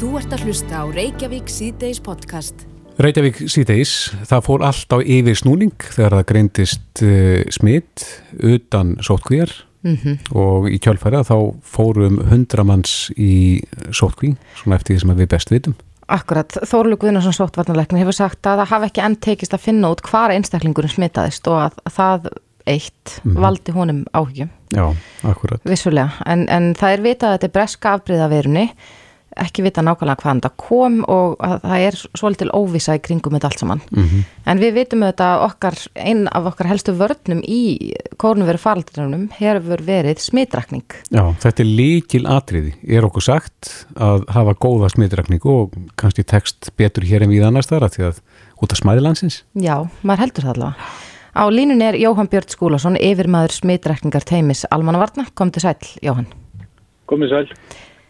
Þú ert að hlusta á Reykjavík síðdeis podcast. Reykjavík síðdeis, það fór allt á yfir snúning þegar það greindist uh, smitt utan sótkvíjar Mhm. og í kjálfæra þá fórum hundramanns í sótkví, svona eftir því sem við best vitum. Akkurat, Þórlu Guðnarsson sóttvarnarleiknir hefur sagt að það hafi ekki enn tekist að finna út hvar einstaklingurinn smitaðist og að það eitt valdi honum áhyggjum, Já, akkurat. vissulega. En, en það er vitað að þetta er breska afbríða verunni, ekki vita nákvæmlega hvaðan það kom og að það er svolítil óvisa í kringum þetta allt saman. Mm En við vitum auðvitað okkar, einn af okkar helstu vörnum í kórnveru faraldrinum hefur verið smitrakning. Já, þetta er líkil atriði. Er okkur sagt að hafa góða smittrakningu og kannski tekst betur hér en við annars þar að því að út af smæði landsins? Já, maður heldur það allavega. Á línunni er Jóhann Björn Skúlason, yfirmaður smitrekningar teimis Almannavarna. Kom til sæl, Jóhann. Komið sæl.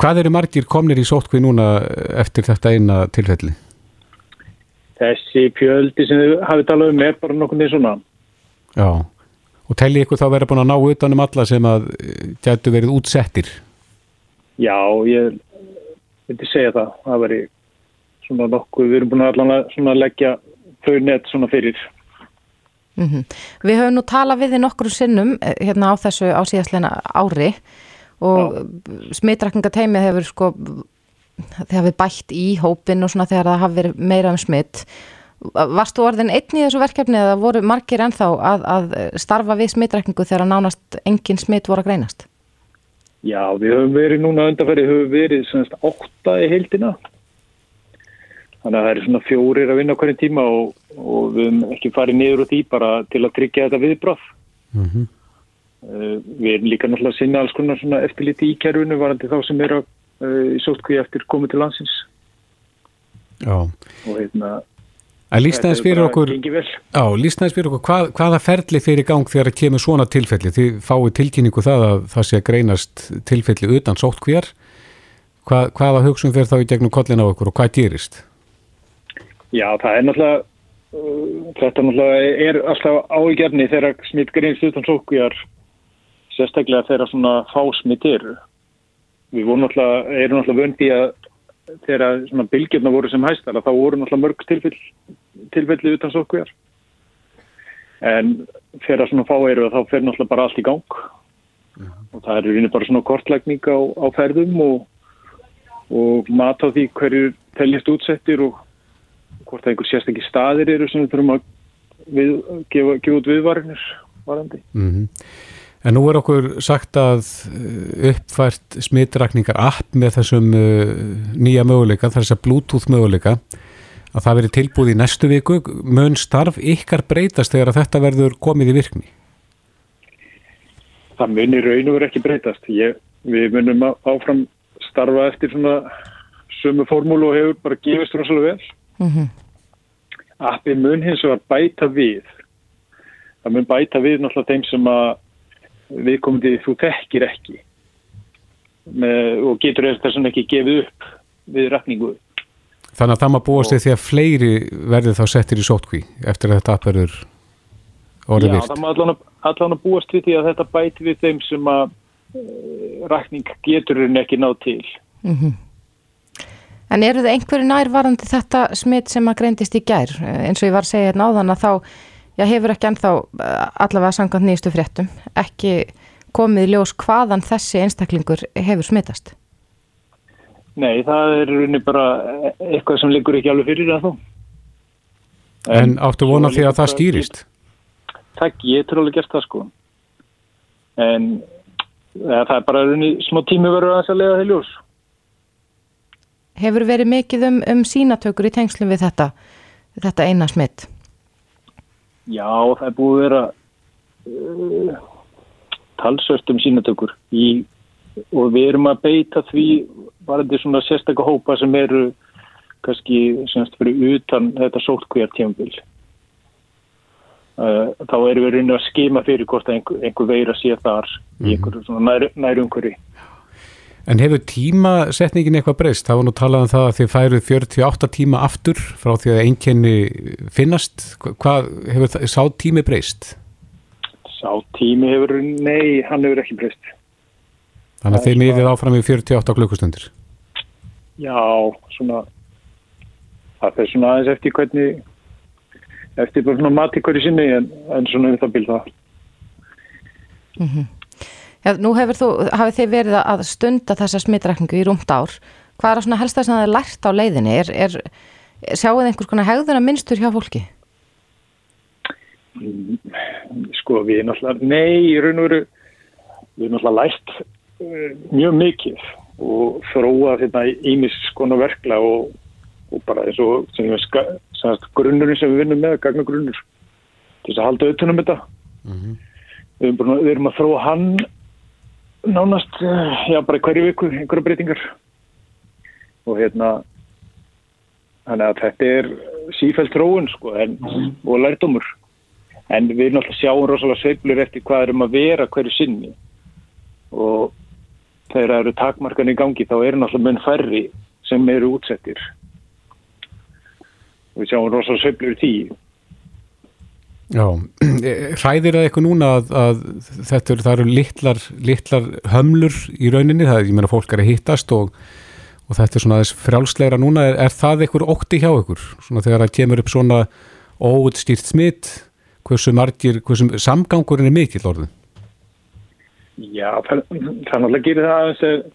Hvað eru margir komnir í sótkví núna eftir þetta eina tilfelli? Þessi fjöldi sem þið hafið talað um er bara nokkur niður svona. Já, og telli ykkur þá vera búin að ná utanum alla sem að gætu verið útsettir? Já, ég myndi segja það. Það veri svona nokkuð, við erum búin að allan að leggja þau net svona fyrir. Mm Við höfum nú talað við þið nokkru sinnum eh, hérna á þessu á síðastleina ári og smitrekningar teimið hefur sko, þegar hefur bætt í hópin og svona þegar það hafi verið meira um smitt. Varst þú orðin einn í þessu verkefni eða voru margir ennþá að, að starfa við smitrekningu þegar nánast engin smitt voru að greinast? Já, við höfum verið núna undanferði, höfum verið semst átta í heildina. Þannig að það eru svona fjórir að vinna á hverjum tíma og, og við höfum ekki farið niður út í bara til að tryggja þetta viðbráð. Mm -hmm. Uh, við erum líka náttúrulega að sinna alls konar svona eftirliti í kerfinu varandi þá sem eru uh, í sótkví eftir komið til landsins Já, og hérna en lístæðis fyrir okkur, já, lístæðis fyrir okkur hvað, hvaða ferli fyrir gang þegar það kemur svona tilfelli? Þið fáið tilkynningu það að það sé að greinast tilfelli utan sótkvíjar. Hvað, hvaða hugsun fyrir þá í gegnum kollin á okkur og hvað gerist? Já, það er náttúrulega uh, þetta náttúrulega er alltaf áígjarni þegar smitt greinst utan sótkvíjar sérstaklega þegar svona fásmitt eru. Við vorum náttúrulega, erum náttúrulega vöndi að þegar svona bylgjörna voru sem hæstar að þá voru náttúrulega mörg tilfell, tilfelli utan sótkvíjar. En þegar svona fá eru þá fer náttúrulega bara allt í gang og það er í bara svona kortlækning á, á ferðum og, og mat á því hverju teljast útsettir og hvort það einhver sérstakki staðir eru sem við þurfum að við, gefa, gefa út viðvarinir varandi. Mm En nú er okkur sagt að uh, uppfært smittrakningar app með þessum uh, nýja möguleika, þess að bluetooth möguleika, að það veri tilbúð í næstu viku. Mun starf ykkar breytast þegar þetta verður komið í virkni? Það munir raun og verið ekki breytast. Ég, við munum áfram starfa eftir svona sömu formúlu og hefur bara gefist rosalega vel. Mm Appi mun hins vegar bæta við. Það mun bæta við náttúrulega þeim sem að viðkomandi þú þekkir ekki með, og getur þess að ekki gefið upp við rakningu. Þannig að það maður búast við því að fleiri verður þá settir í sótkví eftir að þetta app verður orðið Já, virt. það má allan, að- búast við því að þetta bæti við þeim sem að uh, rakning getur henni ekki náð til. En eru þið einhverju nærvarandi þetta smitt sem að greindist í gær? Eh, Eins og ég var að segja hérna áðan að þá já, hefur ekki ennþá eh, allavega samkvæmt nýjustu fréttum ekki komið í ljós hvaðan þessi einstaklingur hefur smittast. Nei, það er henni bara eitthvað sem liggur ekki alveg fyrir það þó. En áttu svo vona því að það skýrist? Takk, ég trú alveg gert það sko. En ja, það er bara henni smá tími aðeins að lega það í ljós. Hefur verið mikið um, um sínatökur í tengslum við þetta, þetta eina smitt? Já, það er búið að vera uh, talsvört um sínatökur í, og við erum að beita því varandi svona sérstakka hópa sem eru kannski semst fyrir utan þetta sótkvíjar tímabil. Uh, þá erum við raunin að skima fyrir hvort að einhver, einhver veira sé þar í einhverju svona nær, nær umhverju. En hefur tímasetningin eitthvað breyst? Það var nú talað um það að þið færuð 48 tíma aftur frá því að einkenni finnast. Hva- Hvað hefur það, sá tími breyst? Sá tími hefur, nei, hann hefur ekki breyst. Þannig að er þið miðið áfram í 48 klukkustundir. Já, svona það fyrir svona aðeins eftir hvernig eftir bara svona mati hverju sinni en, en svona um það bíl það Mm -hmm. Já, nú hefur þú, hafið þið verið að stunda þessa smittrækningu í rúmt ár. Hvað er að svona helst að það er lært á leiðinni? Er, er, sjáuð einhvers konar hegðuna minnstur hjá fólki? Sko við erum alltaf, nei, í raun og veru við erum alltaf lært uh, mjög mikið og þróa þetta ímis skona verkla og, og bara eins og sem grunnurinn sem við vinnum með, gagna grunnur til þess að halda auðvunum þetta. Mm -hmm. við, erum bara, við erum að þróa hann nánast, já bara hverju viku einhverju breytingar. Og hérna þannig að þetta er sífælt þróun sko en, og lærdómur. En við alltaf sjáum rosalega sveiflur eftir hvað erum að vera hverju sinni. Og þegar það eru takmarkan í gangi þá eru alltaf mun færri sem eru útsettir. Og við sjáum rosalega sveiflur í tíu Já, hræðir það eitthvað núna að, að þetta eru, eru litlar, litlar hömlur í rauninni, það er, ég meina, fólk er að hittast og, og þetta er svona þess frjálsleira núna, er, er það eitthvað ótti hjá ykkur, svona þegar það kemur upp svona óutstýrt smitt, hversu margir, hversu samgangurinn er mikill orðin? Já, það náttúrulega gerir það aðeins að,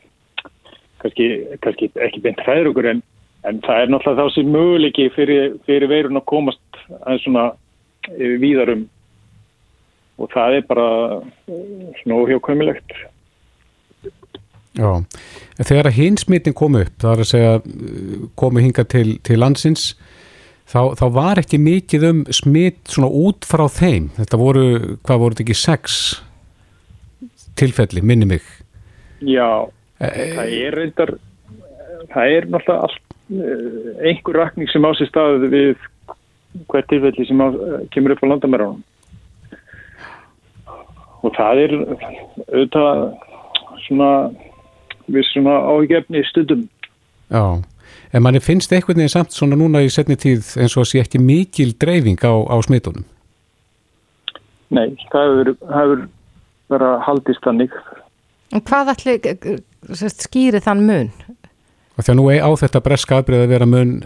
kannski, kannski ekki beint hræður okkur en, en það er náttúrulega þá sem möguleiki fyrir, fyrir veirun að komast aðeins svona víðarum og það er bara svona óhjákvæmilegt. Já, þegar að hinsmittin kom upp, það er að segja komu hinga til, til landsins þá, þá var ekki mikið um smitt svona út frá þeim. Þetta voru, hvað voru þetta ekki sex tilfelli, minni mig. Já, e það er reyndar það er náttúrulega allt einhver rakning sem á sér staðið við hvert tilfelli sem á, kemur upp á landamærunum. Og það er auðvitað svona við svona áhugefni stundum. Já, en manni finnst eitthvað neðin samt svona núna í setni tíð eins og að sé ekki mikil dreifing á, á smitunum. Nei, það hefur, hefur vera haldist þannig. En hvað ætli skýri þann mun? Og því að nú á þetta breska aðbreyð að vera mun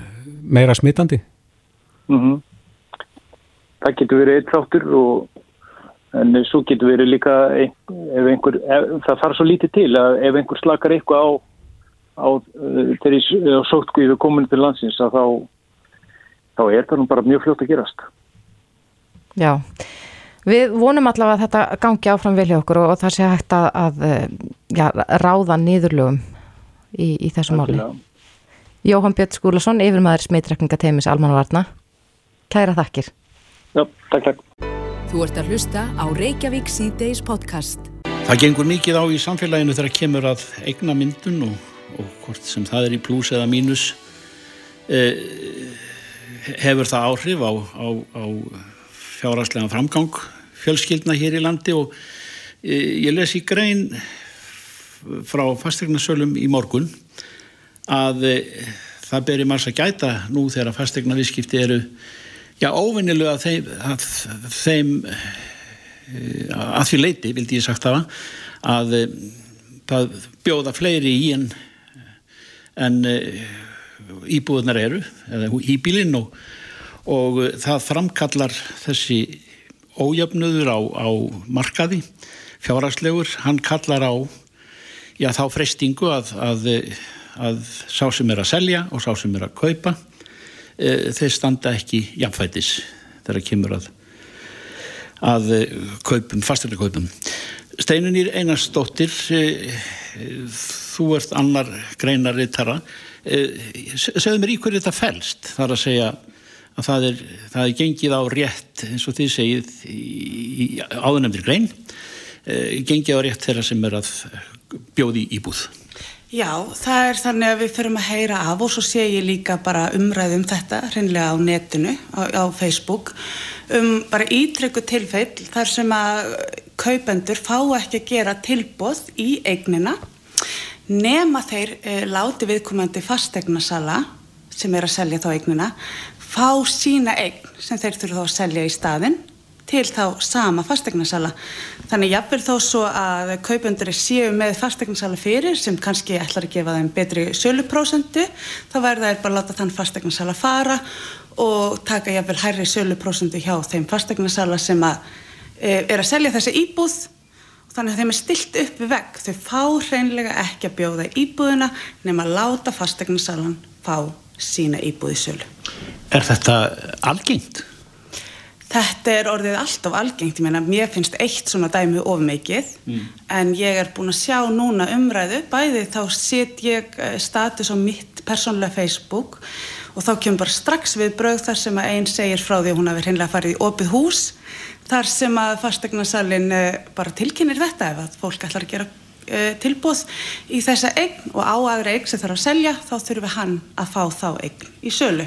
meira smitandi Mm -hmm. Það getur verið eitt þáttur og en svo getur verið líka ef einhver, ef, það þarf svo lítið til að ef einhver slakar eitthvað á, á þegar sótkvíðu komin til landsins að þá, þá er það nú bara mjög fljótt að gerast. Já, við vonum allavega að þetta gangi áfram vilja okkur og, og það sé hægt að, að já, ráða niðurlögum í, í þessu máli. Jóhann Björn Skúlason, yfirmaður smitrekninga teimis Almanvarna. Kæra þakkir. Já, takk, takk. Þú ert að hlusta á Reykjavík C-Days podcast. Það gengur mikið á í samfélaginu þegar kemur að eigna myndun og, og hvort sem það er í pluss eða mínus eh, hefur það áhrif á, á, á fjárhagslega framgang fjölskyldna hér í landi og eh, ég les í grein frá fastegnarsölum í morgun að eh, það beri margs að gæta nú þegar fastegna viðskipti eru Já, óvinnilega að þeim, að, þeim að því leiti, vildi ég sagt hafa, að það bjóða fleiri í en, en íbúðunar eru, eða íbílinn og, og það framkallar þessi ójöfnuður á, á markaði, fjárhagslegur, hann kallar á já, þá freystingu að, að, að sá sem er að selja og sá sem er að kaupa þeir standa ekki jafnfætis þegar kemur að að kaupum, fasturlega kaupum Steinunir Einarsdóttir þú ert annar greinarittara segðu mér í hverju þetta fælst þar að segja að það er, það er gengið á rétt eins og þið segið í áðunemdir grein. Gengið á rétt þeirra sem er að bjóði íbúð Já, það er þannig að við förum að heyra af og svo sé ég líka bara umræðum þetta hreinlega á netinu, á, á Facebook um bara ítrykku tilfell þar sem að kaupendur fá ekki að gera tilbóð í eignina nema þeir e, láti viðkomandi fastegnasala sem er að selja þá eignina fá sína eign sem þeir þurfa að selja í staðin til þá sama fastegnarsala. Þannig jafnvel þó svo að kaupendur séu með fastegnarsala fyrir sem kannski ætlar að gefa þeim betri söluprósendu, þá verður það bara að láta þann fastegnarsala fara og taka jafnvel hærri söluprósendu hjá þeim fastegnarsala sem að, e, er að selja þessi íbúð og þannig að þeim er stilt upp við vegg. Þau fá hreinlega ekki að bjóða íbúðina nema að láta fastegnarsalan fá sína íbúði sölu. Er þetta algengt? Þetta er orðið alltaf algengt, ég meina, mér finnst eitt svona dæmi of mikið, mm. en ég er búin að sjá núna umræðu, bæði þá set ég eh, status á mitt persónlega Facebook og þá kemur bara strax við bröð þar sem að einn segir frá því að hún hafi hreinlega farið í opið hús, þar sem að fastegnasalinn eh, bara tilkynir þetta ef að fólk ætlar að gera uh, tilbúð í þessa eign og á aðra eign sem þarf að selja, þá þurfum hann að fá þá eign í sölu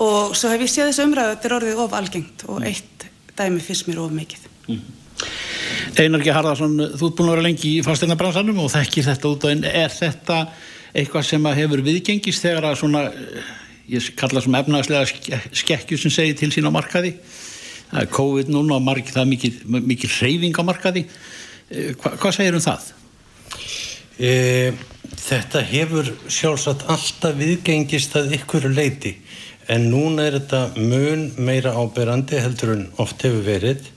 og svo hef ég séð þessu umræðu þetta er orðið of algengt og eitt dæmi fyrst mér of mikið mm. Einar G. Harðarsson þú ert búin að vera lengi í fastegna-bransanum og þekkir þetta út á einn er þetta eitthvað sem hefur viðgengist þegar að svona ég kalla sem efnagslega skekkju sem segir til sín á markaði það er COVID núna og marg, það er mikið, mikið reyfing á markaði eh, Hva, hvað segir um það? E, þetta hefur sjálfsagt alltaf viðgengist að ykkur leiti en núna er þetta mun meira áberandi heldur en oft hefur verið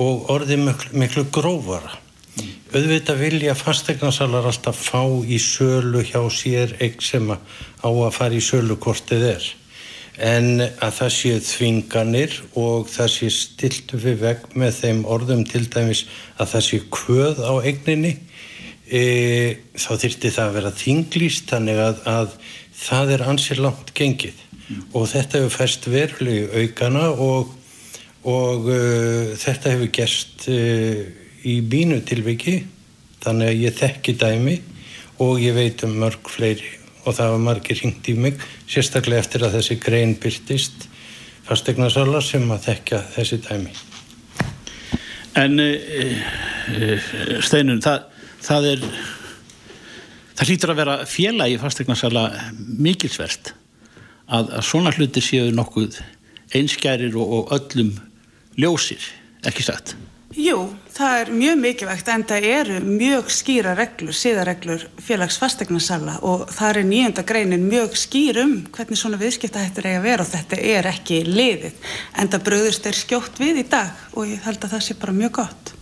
og orðið miklu, miklu grófara. Mm. Auðvitað vilja fastegnasalar alltaf fá í sölu hjá sér eign sem á að fara í sölu kortið er. En að það sé þvinganir og það sé stiltu við veg með þeim orðum til dæmis að það sé kvöð á eigninni e, þá þyrti það að vera þinglýst þannig að, að það er ansið langt gengið og þetta hefur færst verulegu aukana og, og uh, þetta hefur gerst uh, í bínu tilviki. Þannig að ég þekki dæmi og ég veit um mörg fleiri. Og það var margir ringt í mig sérstaklega eftir að þessi grein byrtist fastegnarsala sem að þekka þessi dæmi. En uh, Steinun, það, það er það hlýtur að vera í fastegnarsala mikilsvert að, að svona hluti séu nokkuð einskærir og, og öllum ljósir, ekki sagt? Jú, það er mjög mikilvægt en það eru mjög skýra reglur, síðareglur félagsfastegnarsala og það er nýjönda greinin mjög skýr um hvernig svona viðskiptahættur eiga að vera og þetta er ekki liðið en það bröðust er skjótt við í dag og ég held að það sé bara mjög gott.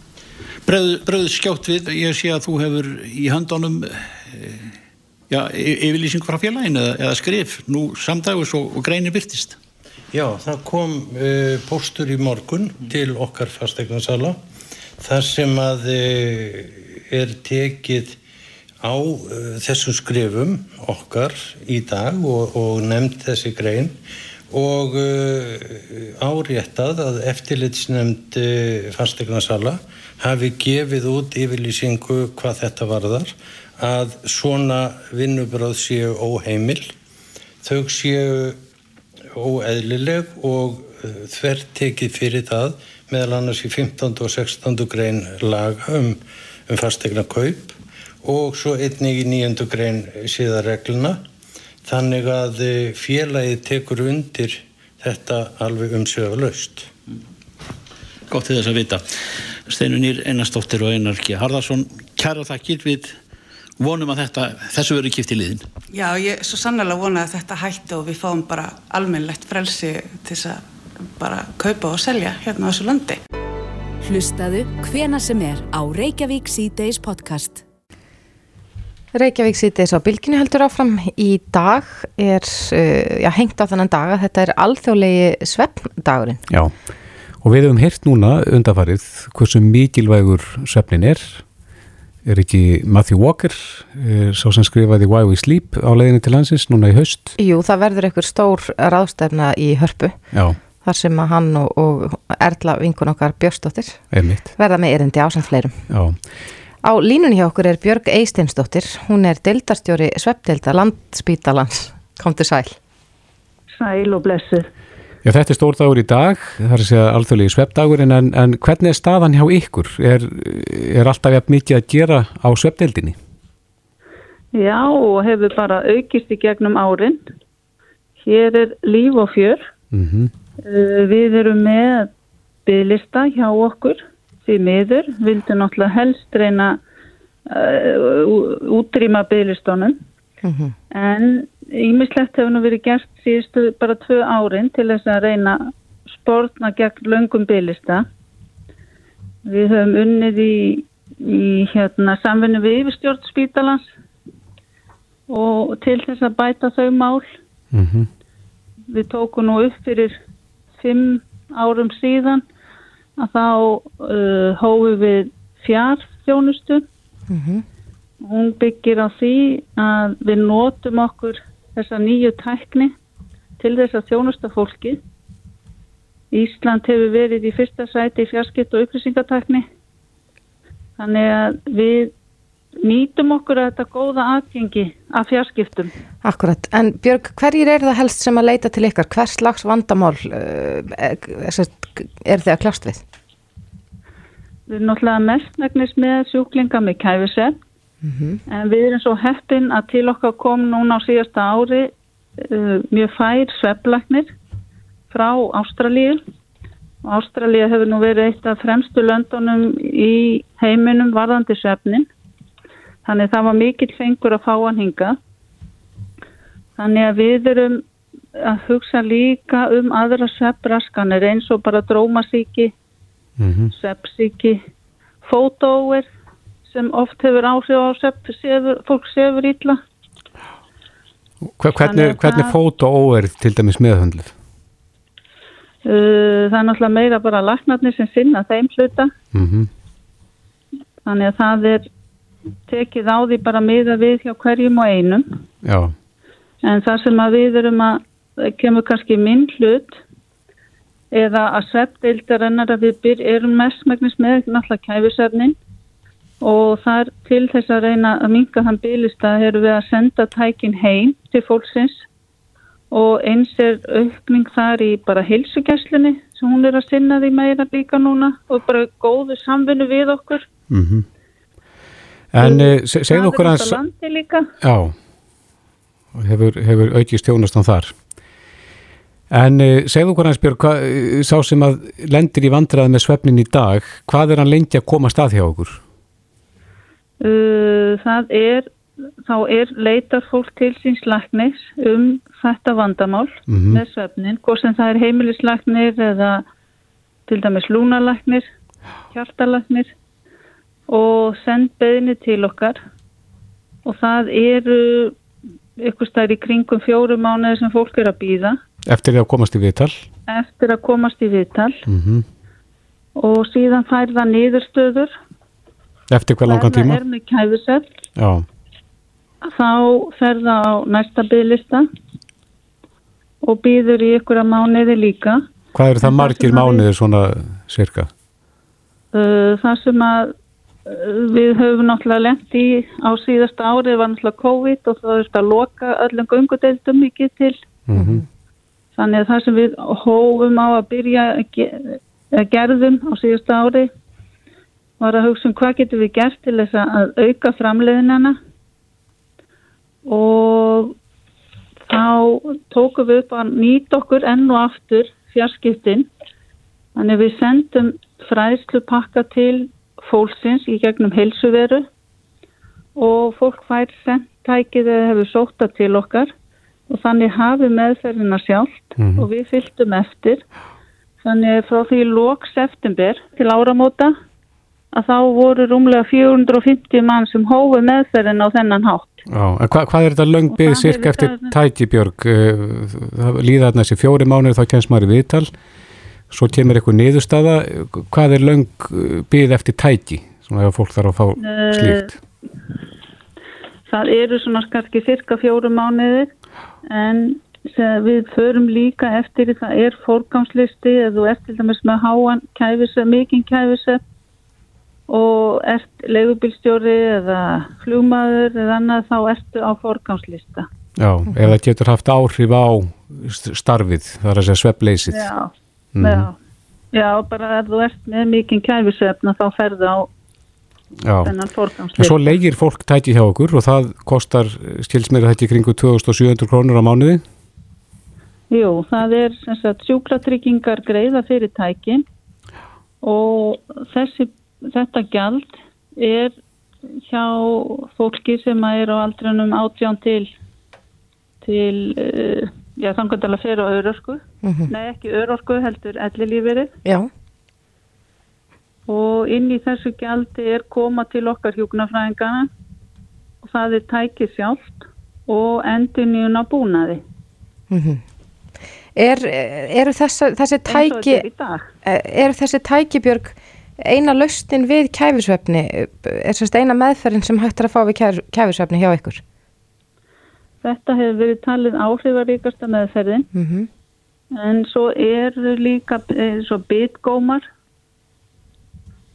Bröð, bröðust skjótt við, ég sé að þú hefur í handónum já, yfirlýsing frá félaginu eða, eða skrif nú samdagus og, og greinir byrtist Já, það kom uh, póstur í morgun til okkar fastegnarsala þar sem að uh, er tekið á uh, þessum skrifum okkar í dag og, og nefnd þessi grein og áréttað að eftirlitsnefnd fastegnarsala hafi gefið út yfirlýsingu hvað þetta varðar að svona vinnubröð séu óheimil þau séu óeðlileg og uh, þvert tekið fyrir það meðal annars í 15. og 16. grein laga um, um fastegna kaup og svo einnig í 9. grein síðarregluna þannig að uh, félagi tekur undir þetta alveg umsögulöst Gótt til þess að vita Steinunir Einarstóttir og Einar G. Harðarsson kæra þakkir við vonum að þetta, þessu verður kipt í liðin Já, ég er svo sannlega vonað að þetta hætti og við fáum bara almennlegt frelsi til þess að bara kaupa og selja hérna á þessu landi. Hlustaðu hvena sem er á Reykjavík C-Days podcast. Reykjavík C-Days á bylginu heldur áfram. Í dag er, uh, já, hengt á þannan dag að þetta er alþjóðlegi sveppdagurinn Já, og við hefum hirt núna undafarið hversu mikilvægur sveppnin er er ekki Matthew Walker sá sem skrifaði Why We Sleep á leiðinu til hansins núna í haust Jú, það verður einhver stór ráðstefna í hörpu Já. þar sem að hann og, og Erla vinkun okkar Björnsdóttir Einmitt. verða með erindi ásand fleirum Já. Á línunni hjá okkur er Björg Eisteinsdóttir hún er deildarstjóri Sveppdeilda Landspítalans kom til sæl Sæl og blessuð Já, þetta er stór dagur í dag, það er að segja alþjóðlegi sveppdagur, en, en hvernig er staðan hjá ykkur? Er, er alltaf jafn mikið að gera á sveppdeildinni? Já, og hefur bara aukist í gegnum árin. Hér er líf og fjör. Mm -hmm. Við erum með bygglista hjá okkur því miður, vildu náttúrulega helst reyna uh, útrýma bygglistónum en ímislegt hefur nú verið gert síðustu bara tvö árin til þess að reyna spórna gegn löngum bygglista við höfum unnið í, í hérna, samvinni við yfirstjórn spítalans og til þess að bæta þau mál. Mm við tókum nú upp fyrir fimm árum síðan að þá uh, hófum við fjárþjónustu hún byggir á því að við notum okkur þessa nýju tækni til þess að þjónusta fólki Ísland hefur verið í fyrsta sæti í fjarskipt og upplýsingatækni. Þannig að við nýtum okkur að þetta góða aðgengi af fjarskiptum. Akkurat, en Björg, hverjir er það helst sem að leita til ykkar? Hvers slags vandamál uh, er þið að kljást við? Við erum náttúrulega mestmægnis með sjúklinga með kæfisett en við erum svo heppin að til okkar kom núna á síðasta ári uh, mjög fær sveflagnir frá Ástralíu. Ástralíu hefur nú verið eitt af fremstu löndunum í heiminum varðandi svefnin. Þannig það var mikill fengur að fá hann hinga þannig að við erum að hugsa líka um aðra svefbraskanir eins og bara drómasíki -hmm. svepsíki, fótóer sem oft hefur áhrif á svepp, sefur, fólk sefur ítla. Hvernig, hvernig það- fót og óer til dæmis meðhöndluð? Uh, það er náttúrulega meira bara laknarnir sem sinna þeim hluta, Mm þannig að það er tekið á því bara miða við hjá hverjum og einum. Já, En það sem að við erum að, kemur kannski minn hlut, eða að sveppdeildarinnar að við byr, erum mestmægnis með náttúrulega kæfisefnin og það er til þess að reyna að minka þann bylista erum við að senda tækin heim til fólksins og eins er aukning þar í bara heilsugjæslunni sem hún er að sinna því meira líka núna og bara góðu samvinnu við okkur. mm En uh, se- segðu okkur líka. já, hefur, hefur aukist þjónastan þar. En uh, segðu okkur Björg, hva, eh, sá sem að lendir í vandræði með svefnin í dag, hvað er hann lengi að koma stað hjá okkur? Uh, það er, þá er leitar fólk til síns læknis um þetta vandamál Mhm. með svefnin, hvort sem það er heimilislæknir eða til dæmis lúnalæknir, hjartalæknir og send beðinni til okkar og það eru ykkur stær í kringum fjóru mánuði sem fólk er að býða Eftir að komast í viðtal? eftir að komast í viðtal Mm og síðan fær það niðurstöður Eftir hvað langan tíma? er með kæfisett Já, þá fer það á næsta bygglista og býður í ykkur að mánuði líka. hvað eru það margir mánuðir svona cirka? Það sem að við höfum náttúrulega lent í á síðasta árið var náttúrulega COVID og það er að loka öllum göngudeildum mikið til. Mm Þannig að það sem við hófum á að byrja að ge- að gerðum á síðasta ári var að hugsa um hvað getum við gert til þess að auka framleiðinana og þá tókum við upp að nýta okkur enn og aftur fjarskiptin. Þannig við sendum fræðslupakka til fólksins í gegnum heilsuveru og fólk fær sendtækið eða hefur sóta til okkar og þannig hafi meðferðina sjálft Mhm. og við fylgdum eftir. Þannig frá því lók september til áramóta að þá voru rúmlega 450 mann sem hófu meðferðin á þennan hátt. Já, en hva, hvað er þetta löng Og byggð það cirka eftir það- tæki, Björg? Eh, Það líða þarna þessi fjóri mánuðir þá kemst maður í viðtal, svo kemur eitthvað niðurstaða. Hvað er löng byggð eftir tæki? Svona ef fólk þarf að fá Eh, slíkt. Það eru svona kannski cirka fjóru mánuðir en við förum líka eftir það er fórgámslisti eða þú til dæmis með háan kæfisef, mikinn kæfisef og ert leigubílstjóri eða flugmaður eða annað þá ertu á fórgámslista. Já, ef það getur haft áhrif á st- starfið, það er að segja sveppleysið. Já, Mhm. já. Já, bara ef þú ert með mikinn kæfisefna þá ferðu á Já. þennan En fórgámslista. svo leigir fólk tæki hjá okkur og það kostar, skils mér að þetta í kringu 2700 krónur á mánuði. Jú, það er sjúkratryggingar greiða fyrir tækin og þessi, þetta gjald er hjá fólki sem er á aldranum átján til til uh, já, að fyrir á örorku. Nei ekki örorku heldur ellilífirið Já, og inn í þessu gjaldi er koma til okkar hjúknarfræðingana og það er tækið sjálft og endurníun á búnaði. Er, eru þessi, þessi eins og þetta tæki, er dag. eru þessi tækibjörg eina lausnin við kæfisvefni, er sérst eina meðferðin sem hægt er að fá við kæf- kæfisvefni hjá ykkur? Þetta hefur verið talið áhrifaríkasta meðferðin. Mm en svo eru líka eh, svo bitgómar.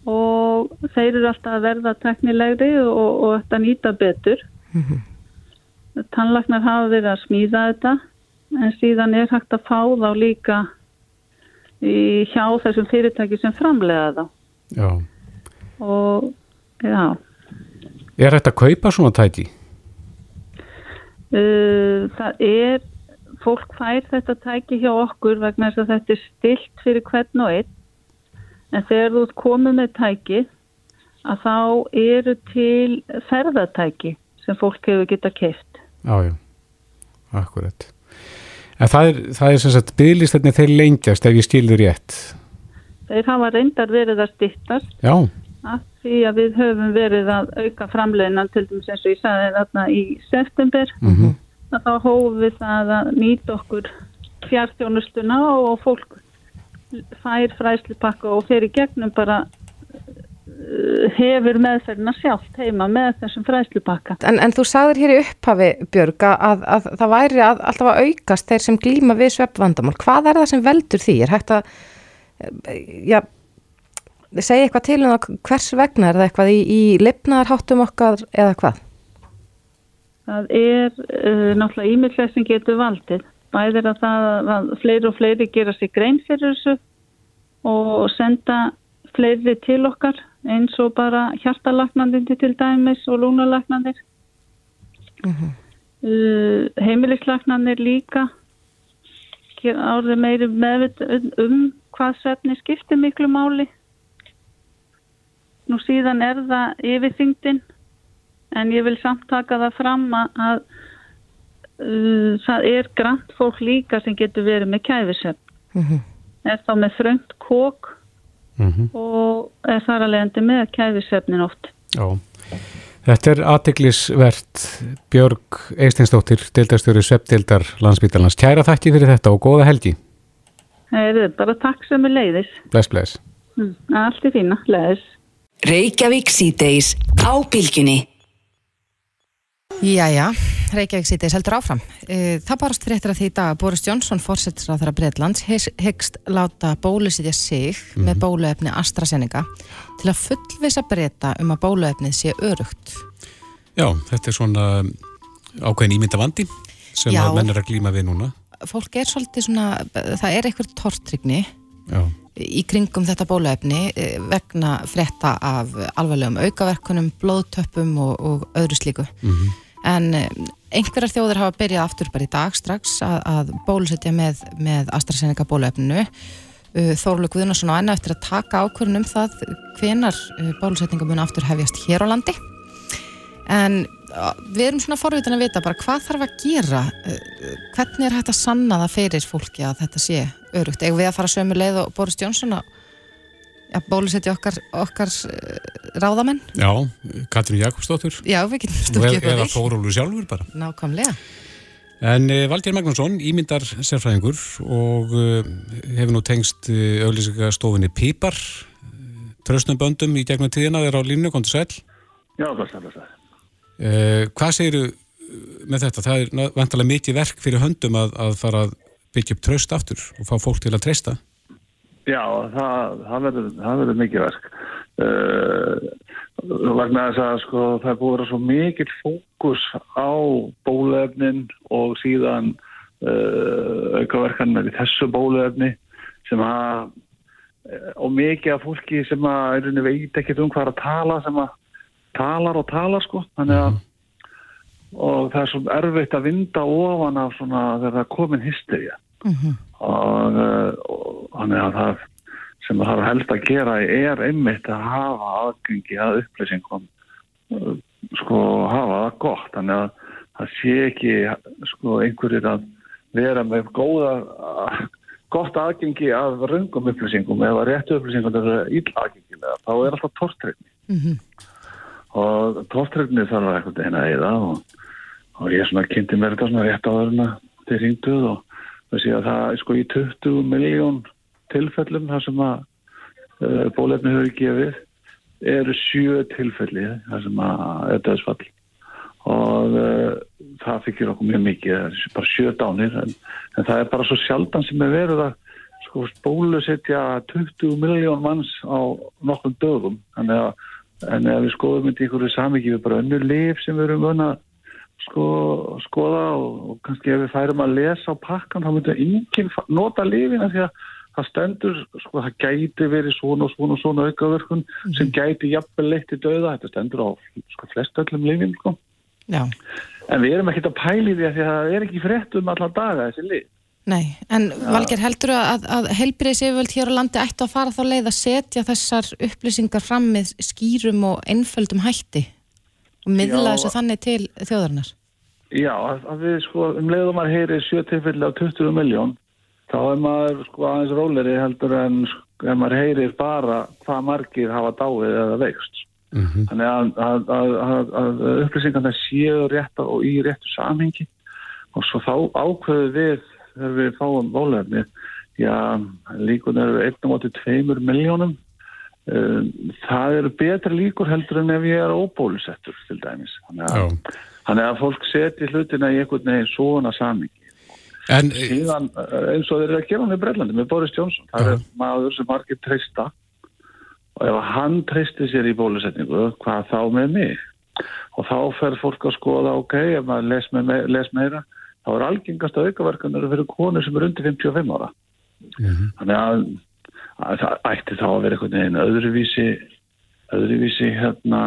Og þeir eru alltaf að verða teknilegri og, og þetta nýta betur. Tannlagnar hafa verið að smíða þetta. En síðan er hægt að fá þá líka í hjá þessum fyrirtæki sem framlega þá Já. og já, Er þetta að kaupa svona tæki? uh, það er fólk fær þetta tæki hjá okkur vegna þess að þetta er stilt fyrir hvern og einn en þegar þú ert komið með tæki að þá eru til ferðatæki sem fólk hefur geta keift Já, já, akkurat. En það er, það er sem sagt bygglistarnir þeir lengjast ef ég stílur rétt. Þeir hafa reyndar verið að stittast Já, að því að við höfum verið að auka framleinan til dæmis eins og ég sagði þarna í september Mhm. að þá hófum við það að nýta okkur fjárþjónustuna og fólk fær fræslipakka og fer í gegnum bara uh, hefur meðferðina sjálft heima með þessum fræslipakka. En, en þú sagðir hér í upphafi, Björg, að, að það væri að, alltaf að aukast þeir sem glíma við sveppvandamál. Hvað er það sem veldur því? Er hægt að, eh, já, segja eitthvað til um hvers vegna? Er það eitthvað í, í lifnaðarháttum okkar eða hvað? Það er uh, náttúrulega ímyndlega sem getur valdið. Bæðir að það að fleiri og fleiri gera sér grein fyrir þessu og senda fleiri til okkar eins og bara hjartalagnandindi til dæmis og lúnalagnandir. uh, heimilislagnandir líka árið meiri meðvitt um hvað svefni skiptir miklu máli. Nú síðan er það yfirþyngdin en ég vil samt taka það fram að, að uh, það er grant fólk líka sem getur verið með kæfisöfn. Er þá með þröngt kók Mhm. og er þar að leiðandi með kæfisöfnin oft. já. Þetta er aðteglisvert Björg Eistinsdóttir, deildarstjóri Sveppdeildar landsbítalans. Kæra þakki fyrir þetta og góða helgi. Það er bara takk sem er leiðis. Bless, bless. Mm, allt í fína, leiðis. Reykjavík síðdeis á bylginni. Jæja, Reykjavík sítið heldur áfram. Eh, Það barast fréttir að því í dag að Boris Johnson, fórsettisráð þeirra Breitlands, hyggst láta bólusitja sig með bóluefni AstraZeneca til að fullvisa breyta um að bóluefnið sé örugt. Já, þetta er svona ákveðin ímynda vandi sem Já. að menn er að glíma við núna. Fólk er svolítið svona, það er eitthvað tortrygni í kringum þetta bóluefni eh, vegna frétta af alvarlegum aukaverkunum, blóðtöppum og, og öðru slíku. En eh, einhverjar þjóðir hafa byrjað aftur bara í dag strax að, að bólusetja með, með AstraZeneca bóluefninu. Þórlu Guðnarsson á enna eftir að taka ákvörðun um það hvenar bólusetninga mun aftur hefjast hér á landi. En við erum svona forvitin að vita bara hvað þarf að gera, hvernig er hægt að sanna það fyrir fólki að þetta sé örugt. Eða við að fara sömu leið og Boris Johnson að ja, bólusetja okkar, okkar ráðamenn? já Katrín Jakobsdóttur Já, við getum og stukkið eða upp á því. Þórólur sjálfur bara. Nákvæmlega. En Valgeir Magnússon, ímyndar sérfræðingur og hefur nú tengst auglýsingastofunni Pípar, tröstnum böndum í gegnum tíðina þeirra á línu, kontur sæl. Já, blessa, blessa. Uh, hvað segiru með þetta? Það er vantalega mikið verk fyrir höndum að, að fara að byggja upp tröst aftur og fá fólk til að treysta. Já, það, það, verður, mikið verk. Uh, vegna þess að sko, það búið að vera svo mikill fókus á bólefnin og síðan uh, aukaverkanir í þessu bólefni sem að og mikið af fólki sem að veit ekkert um hvað að tala sem að talar og talar sko. Þannig að og það er svo erfitt að vinda ofan af svona þegar það er komin hysteria og, uh, og þannig að það sem það har helst að gera er einmitt að hafa aðgengi að upplýsingum uh, sko hafa það gott. Þannig að það sé ekki sko einhverjir að vera með góða gott aðgengi af röngum upplýsingum. Eða réttu upplýsingum það er íll aðgengilega, þá er alltaf tortregni mm -hmm. Og tortregni þarf að eitthvað eina eða og, og ég svona kynnti mér þetta svona rétt á þarna til ringduð og sé að það er sko í 20 miljón tilfellum þar sem að uh, bólefni hefur gefið eru sjö tilfelli þar sem að er döðsfall og uh, það fyrir okkur mjög mikið, það er bara sjö dánir en, en það er bara svo sjaldan sem er verið að sko bólusetja 20 miljón manns á nokkrum dögum en ef við skoðum þetta einhverju samvikið við bara önnu liv sem við erum vöna sko, skoða og, og kannski ef við færum að lesa á pakkan þá myndum við enginn nota lifina því að það stendur, sko það gæti verið svona og svona og svona aukaverkun mm sem gæti jafnvel leitt í döða, þetta stendur á sko flest öllum lifin sko. En við erum ekkert að pæli því að það er ekki frétt um allan daga þessi lið. Nei, en ja. Valger heldur að, að helbriðis yfirvöld hér á landi ættu að fara þá leið að setja þessar upplýsingar fram með skýrum og einföldum hætti og miðla þessu þannig til þjóðarnar? Já, að, að við sko um leiðum að heyri 7-5 á 20 miljón þá er maður sko aðeins róleri heldur en sko, ef maður heyrir bara hvað margir hafa dáið eða veikst. Mm -hmm. Þannig að, að, að, að upplýsingarna séu rétt og í réttu samhengi og svo þá ákveðu við þegar við fáum bólefni já, líkun eru 1,2 miljónum um, það eru betri líkur heldur en ef ég er óbólusettur til dæmis. Þannig, þannig að fólk seti hlutina í einhvern veginn svona samhengi. En síðan eins og þeir eru að gera með Brellandi með Boris Johnson, það já. er maður sem margir treysta. Og ef hann treystir sér í bólusetningu, hvað þá með mig? Og þá fer fólk að skoða, ok, ef maður les, með, les meira, þá er algengast að aukaverkanar fyrir konur sem er undir 55 ára. Mm -hmm. Þannig að, að það ætti þá að vera einhvern veginn öðruvísi, öðruvísi hérna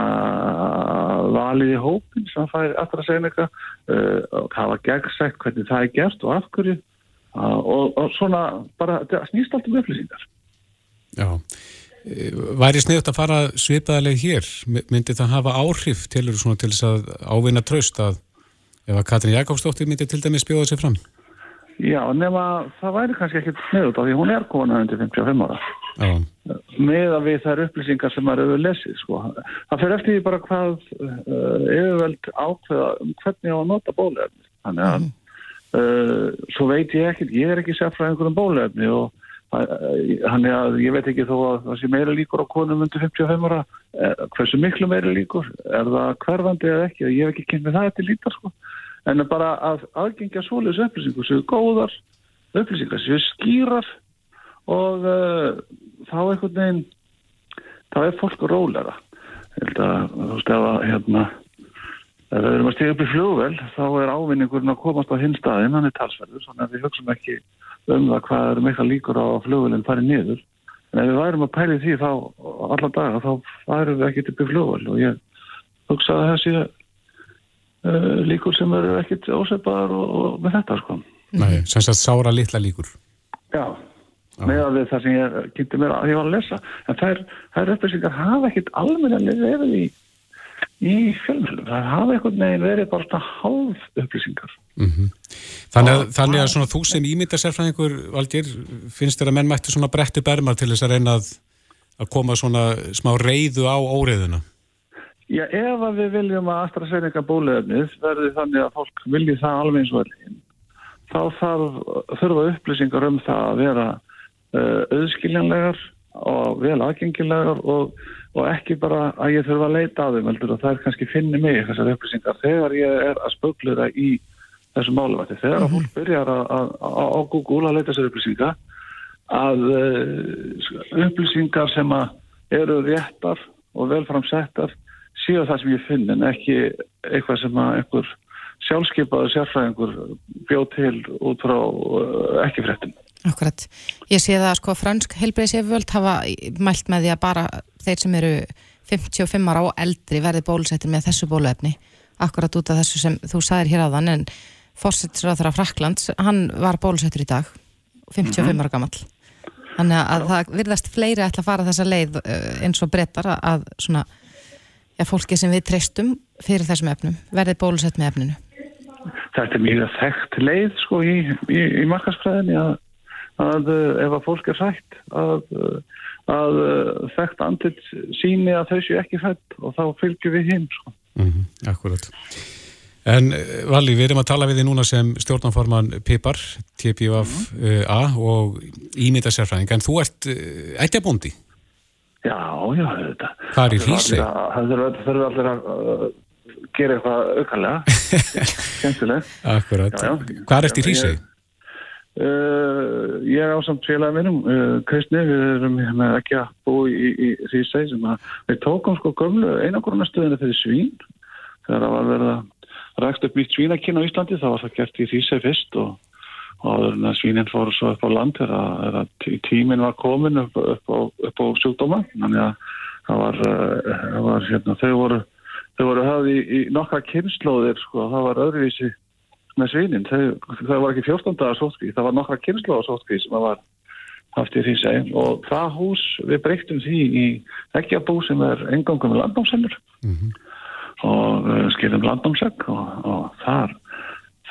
valið í hópin sem fær að segja eitthvað uh, og hafa gegnsækt hvernig það er gert og afhverju uh, og, og svona bara snýst allt um upplýsingar. Já. Væri sniðt að fara svipaðileg hér? Myndi það hafa áhrif til, til þess að ávinna tröst að ef að Katrin Jakobsdóttir myndi til dæmis spjóða sér fram? Já, nema það væri kannski ekki sniðt á því hún er kona undir 55 ára. Já. Með að við þær upplýsingar sem maður hefur lesið, sko. Það fyrir eftir því bara hvað uh, yfirveld ákveða um hvernig á að nota bólefni. Þannig að uh, svo veit ég ekki, ég er ekki sérfræð einhverjum bólefni og Þannig að ég veit ekki þó að það sé meira líkur á konum undir 55 ára, eh, hversu miklu meira líkur, er það hverfandi eða ekki, ég hef ekki kynnt með það eftir lítar sko, en bara að aðgengja svoleiðs upplýsingu séu góðar upplýsingar, séu skýrar og uh, þá einhvern veginn, þá er fólk rólega, held að þú veist ef að hérna, ef við erum að stíða upp í fljóðvel, þá er ávinningurinn að komast á hinn staðinn, hann er talsverður, þannig að við hugsaum ekki um það hvað eru mikla líkur á að flugvelin fari niður. En ef við værum að pæli því þá alla daga þá værum við ekkert upp í flugvel og ég hugsa að það sé uh, líkur sem eru ekkert ósefbar og, og með þetta sko. Nei, sem sagt sára litla líkur. Já, með að það sem ég kynnti mér að ég var að lesa. En þær, þær upplýsingar hafa ekkert almenna lefið í í fjölmjölum. Það hafa einhvern veginn verið bara svona hálf upplýsingar. Mm -hmm. Þannig að, þannig að svona, þú sem ímynda sérfræðingur, Valgir, finnst þér að menn mætti svona bretti bermar til þess að reyna að, að koma svona smá reyðu á óreiðuna? Já, ef að við viljum að AstraZeneca bóluefnið verði þannig að fólk vilji það alveg eins og verðin, þá þarf, þurfa upplýsingar um það að vera uh, auðskiljanlegar og vel aðgengilegar og og ekki bara að ég þurfa að leita á þeim heldur og það er kannski finni mig þessar upplýsingar þegar ég er að spögluða í þessu máluvætti. Þegar að fólk byrjar á Google að leita þessar upplýsingar að uh, upplýsingar sem að eru réttar og velframsettar séu það sem ég finn en ekki eitthvað sem að einhver sjálfskeipaðu sérfræðingur bjóð til út frá uh, ekki fréttum. Akkurat. Ég sé það að sko fransk helbreyðsefjöld hafa mælt með því að bara þeir sem eru 55 ára og eldri verði bólusettir með þessu bóluefni. Akkurat út af þessu sem þú sagðir hér á þann en fórsettisráður af Fraklands, hann var bólusettur í dag 55 mm -hmm. ára gammal. Þannig að það virðast fleiri ætla að fara þessa leið uh, eins og brettar að- að svona, já, fólki sem við treystum fyrir þessum efnum, verði bólusett með efninu. Þetta er mjög þekkt leið sko í, í, í markarsfræðinni að, að ef að fólk er sætt að, að þekkt andlit síni að þau séu ekki fætt og þá fylgjum við hinn sko. Mm Akkurat. En eh, Valli, við erum að tala við þið núna sem stjórnanforman Pipar, TPVA og ímynda sérfræðing, en þú ert ættjabóndi. Já, já, þetta. Hvað er í Hrísey? Það þurfa allir að uh, gera eitthvað aukarlega, skemmtileg. Akkurat. Já, já. Hvað er eftir í Hrísey? Uh, ég er á samt félagið minnum, uh, Kristni, við erum með ekki að bú í, í Hrísey sem að við tókum sko gömlu einakorunastöðinu fyrir svín þegar það var verið að rækst upp nýtt svínakinn á Íslandi þá var það gert í Hrísey fyrst og, og áður en að svínin fóru svo upp á land þegar að tí- tíminn var komin upp, upp, á, upp á sjúkdóma. Þannig að það var, uh, það var hérna, þau voru þau voru hafði í, í nokkra kynnslóðir sko, það var öðruvísi með svínin, þau, það var ekki 14 dagar sótkví, það var nokkra kynnslóðar sótkví sem það var haft í Hrísey og það hús, við breyttum því í eggjabú sem er engangum landnámsennur og uh, skilum landnámsegg og, og þar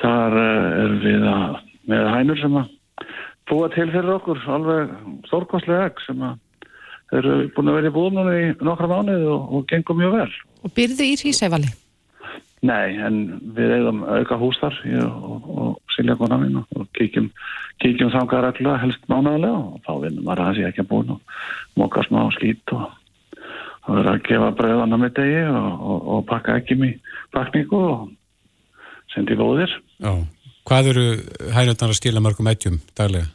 þar uh, erum við að, með hænur sem að búa til fyrir okkur alveg stórkostlega egg sem að eru búin að vera í núna í nokkra mánuði og, og gengum mjög vel Og byrðu í Hrísævali? Nei, en við eigum auka hús þar ég og, og Silja kona mín og, og kíkjum, kíkjum þangað reglulega helst mánaðarlega og þá vinnum að það sé ekki að búin og móka smá skít og og vera að gefa bröðana með degi og, og, og pakka ekki í pakningu og sendi bóðir. Já. Hvað eru hænurnar að skila mörgum eitjum daglega?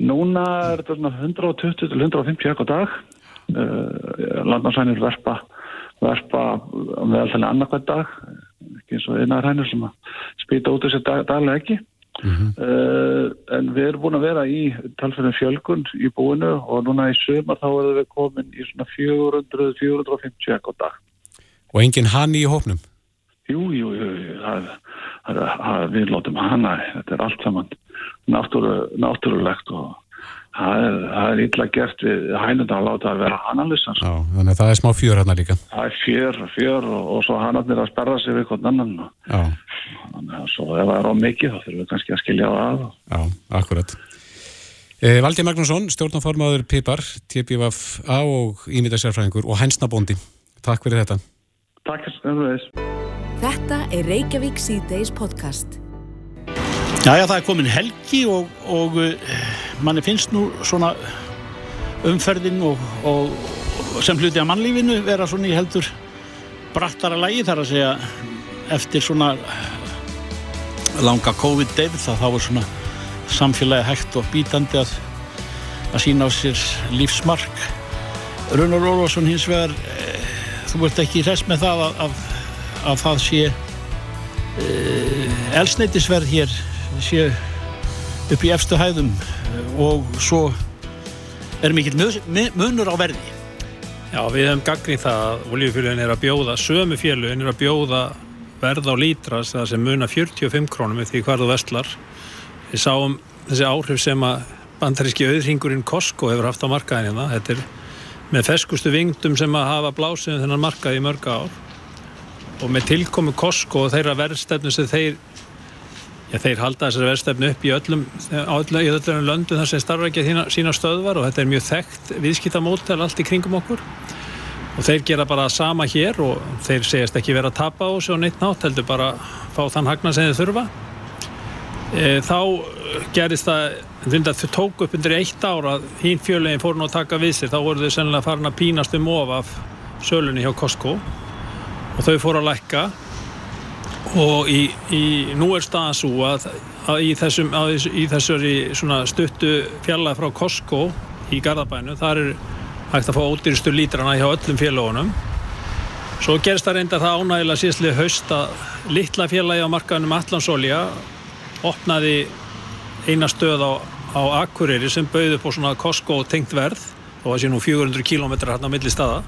Núna er þetta svona 120 til 150 ekkur dag. Uh, Landnarsænir verpa, verpa meðal þenni annarkvæð dag, ekki eins og einar hænur sem að spýta út þessi dag, daglega ekki. Uh, en við erum búin að vera í talfæðin fjölgun í búinu og núna í sumar þá erum við komin í svona 400-450 ekkur dag. Og engin hanni í hópnum? Jú, jú, jú, jú. Það, það, það, við látum hana, þetta er allt saman náttúru, náttúrulegt og það er, er illa gert við hænundar að láta það vera hanalisans. Já, þannig að það er smá fjör hérna líka. Það er fjör, fjör og, og svo hanarnir að sperra sig við hvern annan. Já, Þannig að svo ef það er á mikið þá þurfum við kannski að skilja það að. já, akkurat. Eh, Valdi Magnússon, stjórnanformaður Pipar, TPVA og ímynda sérfræðingur og hænsnabóndi. Takk fyrir þetta. Takk fyrir þess. Þetta er Reykjavík C-Days podcast. Jæja, það er komin helgi og, og uh, manni finnst nú svona umferðin og, og, og sem hluti af mannlífinu vera svona í heldur brattara lægi þar að segja eftir svona langa COVID-deyfð þá þá er svona samfélagi hægt og bítandi að, að sína á sér lífsmark Rúnar Ólfarsson hins vegar eh, þú ert ekki hress með það að, að, að það sé eh, elsneitisverð hér sé upp í efstu hæðum eh, og svo er mikill mu- mu- munur á verði Já, við hefum gagnið það að oljufélugin er að bjóða, sömu félugin er að bjóða verð á lítras það sem muna 45 krónum hvar þú vestlar. Við sáum þessi áhrif sem að bandaríski auðringurinn Costco hefur haft á markaðin hérna. Þetta er með feskustu vingdum sem að hafa blásið um þennan markað í mörg ár og með tilkomu Costco og þeirra verðstefnu sem þeir Já, þeir halda þessari verðstefnu upp í öllum, öllum, öllum löndum þar sem starfa ekki sína, sína stöðvar og þetta er mjög þekkt viðskiptamótel allt í kringum okkur. Og þeir gera bara sama hér og þeir segjast ekki vera að tapa á þessu og neitt nátt heldur bara fá þann hagna sem þeir þurfa. E, þá gerist það þau tók upp undir eitt ára hín fjölegin fór nú að taka við sér. Þá voru þau sennilega farin að pínast um of af sölunni hjá Costco og þau fóru að lækka. Og í, í nú er staðan svo að, að í þessum að, í þessari stuttu fjallega frá Costco í Garðabænu þar er hægt að fá ódýrstu lítrana hjá öllum félagunum svo gerist það reynda það ánægilega síðslega haust að litla félagi á markaðunum Allansolja opnaði eina stöð á, á Akureyri sem bauði upp á svona Costco tengt verð. Og það sé nú 400 km hérna á milli staða.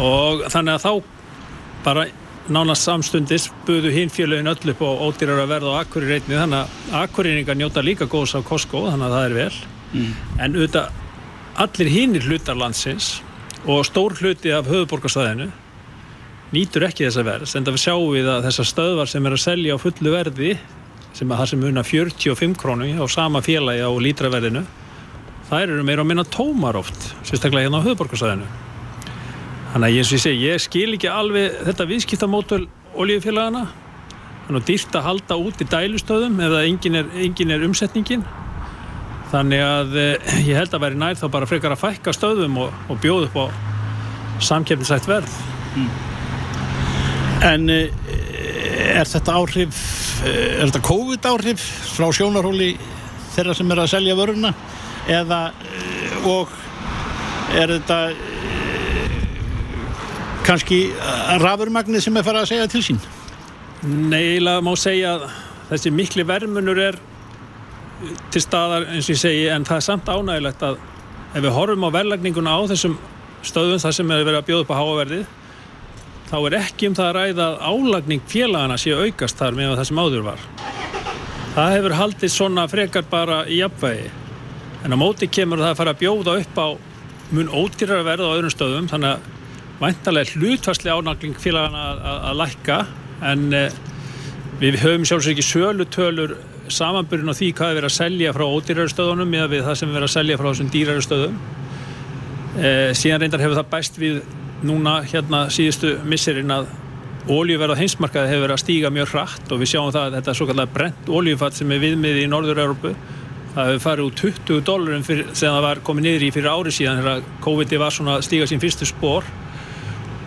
Og þannig að þá bara nánast samstundis buðu hinn félögin öll upp á ódýrar að verða á Akureyri einni þannig að Akureyringar njóta líka góðs af Costco þannig að það er vel mm. en auðvitað allir hinnir hlutar landsins og stór hluti af höfuborgarsvæðinu nýtur ekki þessa verð en það sjáum við að þessar stöðvar sem er að selja á fullu verði sem að það sem unna 45 krónu á sama félagi á lítraverðinu þær eru meira að minna tómar oft sérstaklega hérna á höfuborgarsvæðinu þannig að eins og ég segi, ég skil ekki alveg þetta viðskiptamótul olíufélagana þannig að dýrt að halda út í dælustöðum ef það engin er, engin er umsetningin. Þannig að eh, ég held að veri nær þá bara frekar að fækka stöðum og, og bjóð upp á samkjöfnisætt verð. Mm. En eh, er þetta áhrif eh, er þetta COVID áhrif frá sjónarhóli þeirra sem er að selja vöruna? Eða og er þetta kannski rafurmagnið sem er farið að segja til sín? Neila má segja að þessi mikli vermunur er til staðar eins og ég segi en það er samt ánægilegt að ef við horfum á verðlagninguna á þessum stöðum þar sem er verið að bjóða upp á háaverðið þá er ekki um það að ræða að álagning félagana sé aukast þar með það sem áður var. Það hefur haldið svona frekar bara í jafnvægi en á móti kemur það að fara að bjóða upp á mun ódýrar verð á öðrum stöðum þannig að væntalega hlutvarsli ánagling félagana að, lækka en eh, við höfum sjálfsög ekki sölutölur samanbyrjun á því hvað er verið að selja frá ódýrar stöðunum eða við það sem er verið að selja frá þessum dýrar stöðum. Eh, síðan reyndar hefur það bæst við núna hérna síðustu misserinn að ólíuverð á heimsmarkaði hefur verið að stíga mjög hratt og við sjáum það að þetta er svo kallar brent ólíufatt sem er viðmiði í Norður-Európu það hefur farið úr 20 dólarum sem það var komið niður í fyrir ári síðan þegar COVID-19 var svona að stíga sín fyrstu spór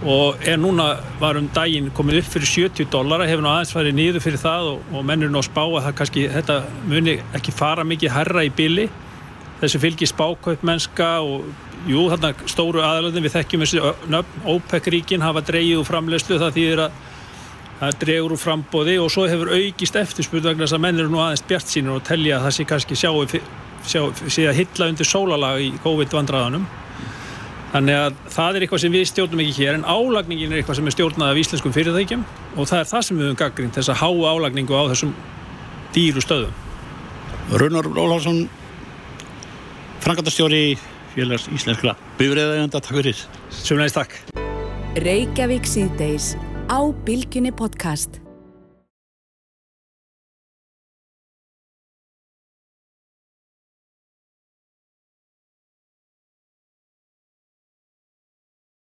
og er núna var um daginn komið upp fyrir 70 dólara hefur nú aðeins farið niður fyrir það og, og mennur nú að spá að það kannski þetta muni ekki fara mikið herra í billi þessu fylgir spákaup mennska og jú, þarna stóru aðalöðin við þekkjum nöfn, OPEC-ríkin hafa dreyið úr framlegslu það þýðir að það dregur úr frambóði og svo hefur aukist eftirspurð vegna þess að menn eru nú aðeins bjart sínur og telja að það sé kannski sjáu sjá, sé að hylla undir sólalag í COVID-vandraðanum þannig að það er eitthvað sem við stjórnum ekki hér en álagningin er eitthvað sem er stjórnað af íslenskum fyrirtækjum og það er það sem við höfum gaggrínt þess að háa álagningu á þessum dýru stöðum. Runar Óláfsson Frangatastjóri félags íslenskla bifræðaðjönda, takk fyrir. Sjónæðist takk. Reykjavík síðdeis á Bilginni podcast